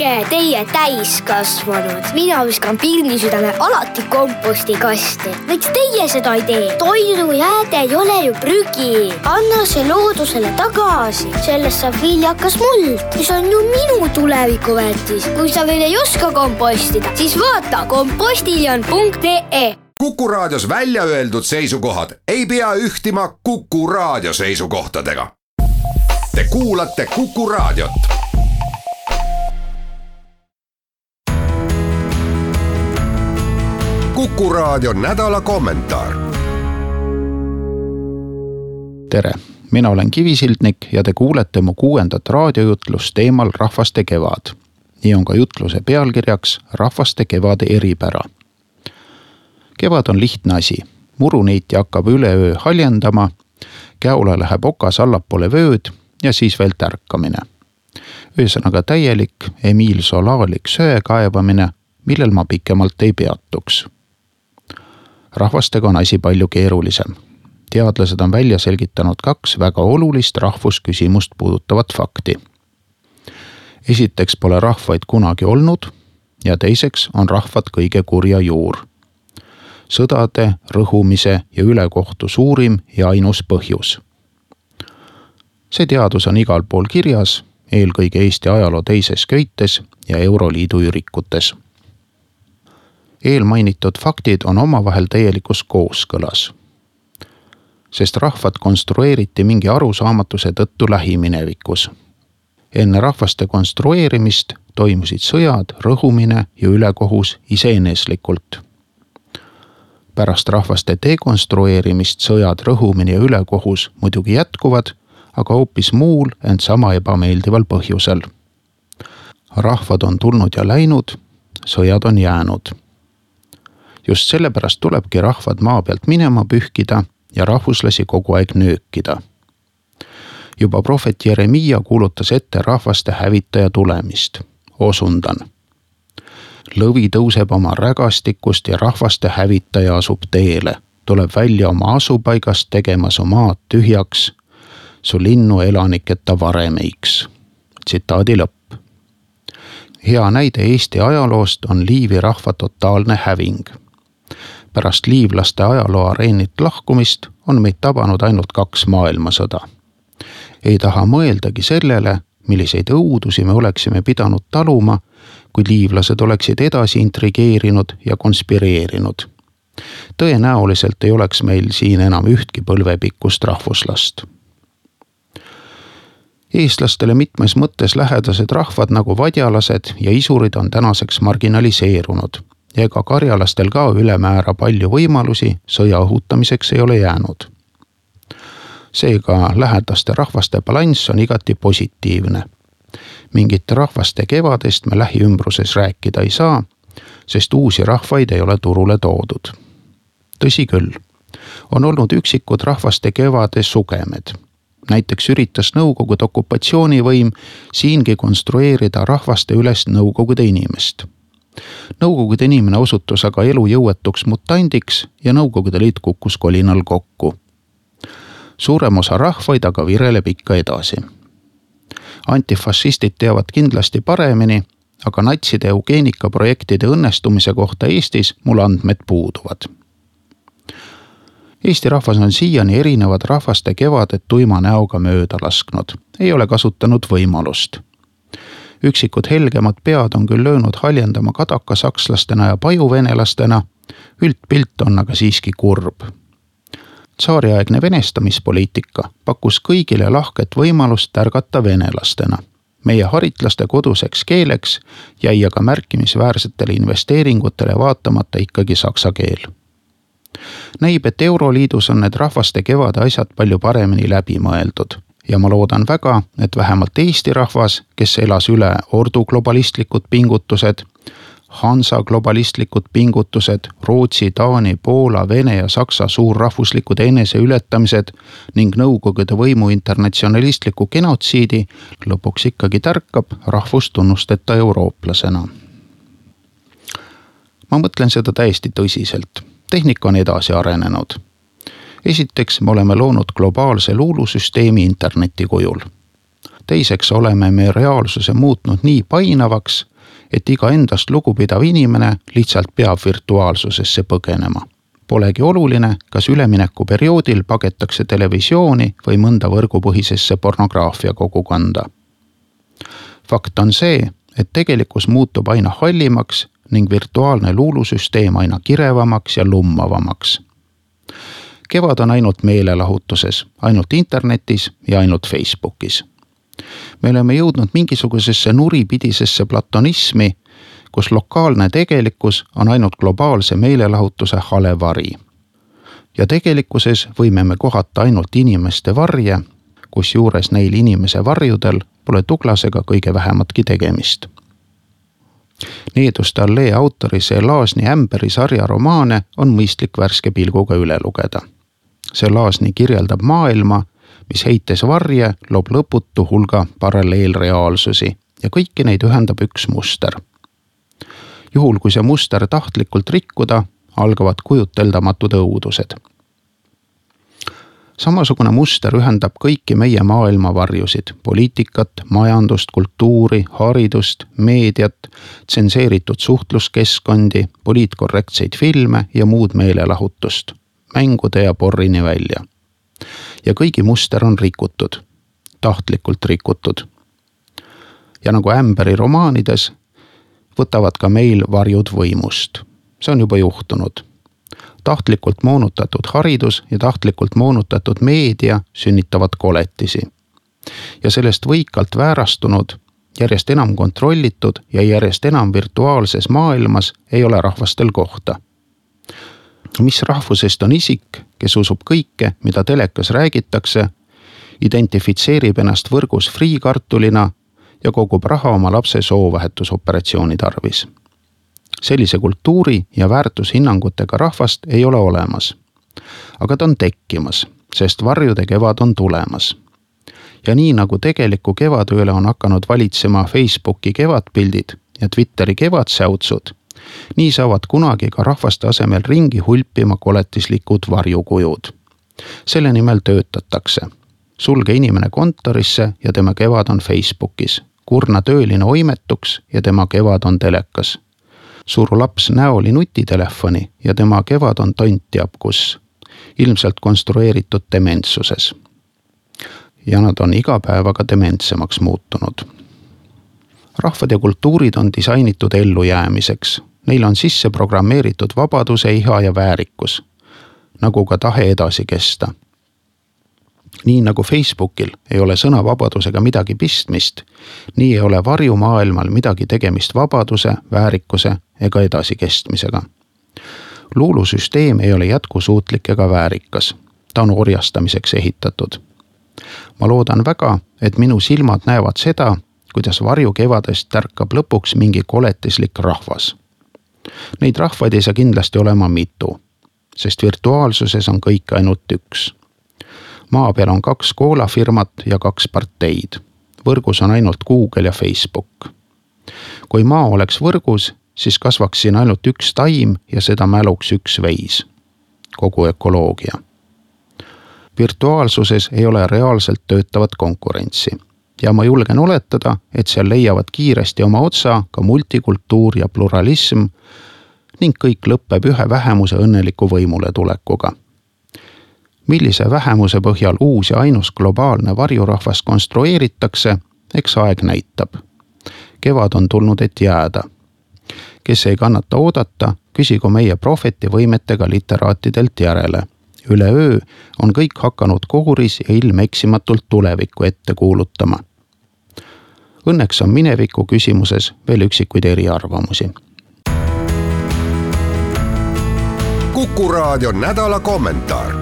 olge teie täiskasvanud. mina viskan pirnisüdame alati kompostikasti. miks teie seda ei tee? toidujääde ei ole ju prügi. anna see loodusele tagasi, sellest saab viljakas muld, mis on ju minu tulevikuväärtis. kui sa veel ei oska kompostida, siis vaata kompostiljon.ee Kuku Raadios välja öeldud seisukohad ei pea ühtima Kuku Raadio seisukohtadega. Te kuulate Kuku Raadiot. Kuku Raadio nädala kommentaar. tere, mina olen Kivisildnik ja te kuulete mu kuuendat raadiojutlust teemal Rahvaste kevad. nii on ka jutluse pealkirjaks Rahvaste kevade eripära kevad on lihtne asi, muruneiti hakkab üleöö haljendama, käola läheb okas allapoole vööd ja siis veel tärkamine. ühesõnaga täielik Emile Solalik söe kaevamine, millel ma pikemalt ei peatuks. Rahvastega on asi palju keerulisem. teadlased on välja selgitanud kaks väga olulist rahvusküsimust puudutavat fakti. esiteks pole rahvaid kunagi olnud ja teiseks on rahvad kõige kurja juur sõdade, rõhumise ja ülekohtu suurim ja ainus põhjus. see teadus on igal pool kirjas, eelkõige Eesti ajaloo teises köites ja Euroliidu ürikutes. Eelmainitud faktid on omavahel täielikus kooskõlas. sest rahvad konstrueeriti mingi arusaamatuse tõttu lähiminevikus. enne rahvaste konstrueerimist toimusid sõjad, rõhumine ja ülekohus iseeneslikult pärast rahvaste dekonstrueerimist sõjad, rõhumine ja ülekohus muidugi jätkuvad, aga hoopis muul, ent sama ebameeldival põhjusel. rahvad on tulnud ja läinud, sõjad on jäänud. Just sellepärast tulebki rahvad maa pealt minema pühkida ja rahvuslasi kogu aeg nöökida. juba prohvet Jeremiia kuulutas ette rahvaste hävitaja tulemist, osundan lõvi tõuseb oma rägastikust ja rahvaste hävitaja asub teele, tuleb välja oma asupaigast tegema su maad tühjaks, su linnu elaniketa varemeiks. tsitaadi lõpp. hea näide Eesti ajaloost on Liivi rahva totaalne häving. Pärast liivlaste ajaloo areenilt lahkumist on meid tabanud ainult kaks maailmasõda. ei taha mõeldagi sellele, milliseid õudusi me oleksime pidanud taluma kui liivlased oleksid edasi intrigeerinud ja konspireerinud. tõenäoliselt ei oleks meil siin enam ühtki põlvepikkust rahvuslast. eestlastele mitmes mõttes lähedased rahvad nagu vadjalased ja isurid on tänaseks marginaliseerunud ja ega karjalastel ka ülemäära palju võimalusi sõja õhutamiseks ei ole jäänud seega lähedaste rahvaste balanss on igati positiivne mingit rahvaste kevadest me lähiümbruses rääkida ei saa, sest uusi rahvaid ei ole turule toodud. tõsi küll, on olnud üksikud rahvaste kevade sugemed. näiteks üritas Nõukogude okupatsioonivõim siingi konstrueerida rahvaste üles Nõukogude inimest. Nõukogude inimene osutus aga elujõuetuks mutandiks ja Nõukogude Liit kukkus kolinal kokku. suurem osa rahvaid aga vireleb ikka edasi antifašistid teavad kindlasti paremini, aga natside eugeenikaprojektide õnnestumise kohta Eestis mul andmed puuduvad. Eesti rahvas on siiani erinevad rahvaste kevaded tuima näoga mööda lasknud, ei ole kasutanud võimalust. Üksikud helgemad pead on küll löönud haljendama kadakasakslastena ja pajuvenelastena, üldpilt on aga siiski kurb tsaariaegne venestamispoliitika pakkus kõigile lahket võimalust tärgata venelastena. meie haritlaste koduseks keeleks jäi aga märkimisväärsetele investeeringutele vaatamata ikkagi saksa keel. näib, et Euroliidus on need rahvaste kevade asjad palju paremini läbi mõeldud ja ma loodan väga, et vähemalt Eesti rahvas, kes elas üle ordu globalistlikud pingutused Hansa globalistlikud pingutused, Rootsi, Taani, Poola, Vene ja Saksa suurrahvuslikud eneseületamised ning Nõukogude võimu internatsionalistliku genotsiidi lõpuks ikkagi tärkab rahvustunnusteta eurooplasena. ma mõtlen seda täiesti tõsiselt, tehnika on edasi arenenud. Esiteks, me oleme loonud globaalse luulusüsteemi interneti kujul teiseks oleme me reaalsuse muutnud nii painavaks, et iga endast lugupidav inimene lihtsalt peab virtuaalsusesse põgenema. Polegi oluline, kas üleminekuperioodil pagetakse televisiooni või mõnda võrgupõhisesse pornograafia kogukonda. fakt on see, et tegelikkus muutub aina hallimaks ning virtuaalne luulusüsteem aina kirevamaks ja lummavamaks. Kevad on ainult meelelahutuses, ainult internetis ja ainult Facebookis. me oleme jõudnud mingisugusesse nuripidisesse platonismi, kus lokaalne tegelikkus on ainult globaalse meelelahutuse hale vari. ja tegelikkuses võime me kohata ainult inimeste varje, kusjuures neil inimese varjudel pole Douglasega kõige vähematki tegemist Needuste allee autori see Laasni ämberi sarja romaane on mõistlik värske pilguga üle lugeda. See Laasni kirjeldab maailma, mis heites varje loob lõputu hulga paralleelreaalsusi ja kõiki neid ühendab üks muster. juhul, kui see muster tahtlikult rikkuda, algavad kujuteldamatud õudused samasugune muster ühendab kõiki meie maailma varjusid, poliitikat, majandust, kultuuri, haridust, meediat, tsenseeritud suhtluskeskkondi, poliitkorrektseid filme ja muud meelelahutust, mängude ja porrini välja. ja kõigi muster on rikutud, tahtlikult rikutud. ja nagu Ämberi romaanides, võtavad ka meil varjud võimust. see on juba juhtunud tahtlikult moonutatud haridus ja tahtlikult moonutatud meedia sünnitavad koletisi. ja sellest võikalt väärastunud, järjest enam kontrollitud ja järjest enam virtuaalses maailmas ei ole rahvastel kohta. Mis rahvusest on isik, kes usub kõike, mida telekas räägitakse, identifitseerib ennast võrgus friikartulina ja kogub raha oma lapse soovahetusoperatsiooni tarvis sellise kultuuri ja väärtushinnangutega rahvast ei ole olemas. aga ta on tekkimas, sest varjude kevad on tulemas. ja nii nagu tegeliku kevade üle on hakanud valitsema Facebooki kevadpildid ja Twitteri kevadsäutsud, nii saavad kunagi ka rahvaste asemel ringi hulpima koletislikud varjukujud. selle nimel töötatakse. sulge inimene kontorisse ja tema kevad on Facebookis kurna tööline oimetuks ja tema kevad on telekas suru laps näoli nutitelefoni ja tema kevad on tont teab kus, ilmselt konstrueeritud dementsuses. ja nad on iga päevaga dementsemaks muutunud. rahvad ja kultuurid on disainitud ellujäämiseks, neil on sisse programmeeritud vabaduse iha ja väärikus, nagu ka tahe edasi kesta nii nagu Facebookil ei ole sõnavabadusega midagi pistmist, nii ei ole varjumaailmal midagi tegemist vabaduse, väärikuse ega edasikestmisega. luulusüsteem ei ole jätkusuutlik ega väärikas, ta on orjastamiseks ehitatud. ma loodan väga, et minu silmad näevad seda, kuidas varjukevadest tärkab lõpuks mingi koletislik rahvas. Neid rahvaid ei saa kindlasti olema mitu, sest virtuaalsuses on kõik ainult üks maa peal on kaks koolafirmat ja kaks parteid. võrgus on ainult Google ja Facebook. kui maa oleks võrgus, siis kasvaks siin ainult üks taim ja seda mäluks üks veis. kogu ökoloogia. virtuaalsuses ei ole reaalselt töötavat konkurentsi ja ma julgen oletada, et seal leiavad kiiresti oma otsa ka multikultuur ja pluralism ning kõik lõpeb ühe vähemuse õnneliku võimuletulekuga millise vähemuse põhjal uus ja ainus globaalne varjurahvas konstrueeritakse, eks aeg näitab. kevad on tulnud, et jääda. kes ei kannata oodata, küsigu meie prohvetivõimetega literaatidelt järele. üleöö on kõik hakanud kooris ja ilmeksimatult tulevikku ette kuulutama. Õnneks on mineviku küsimuses veel üksikuid eriarvamusi. Kuku raadio nädala kommentaar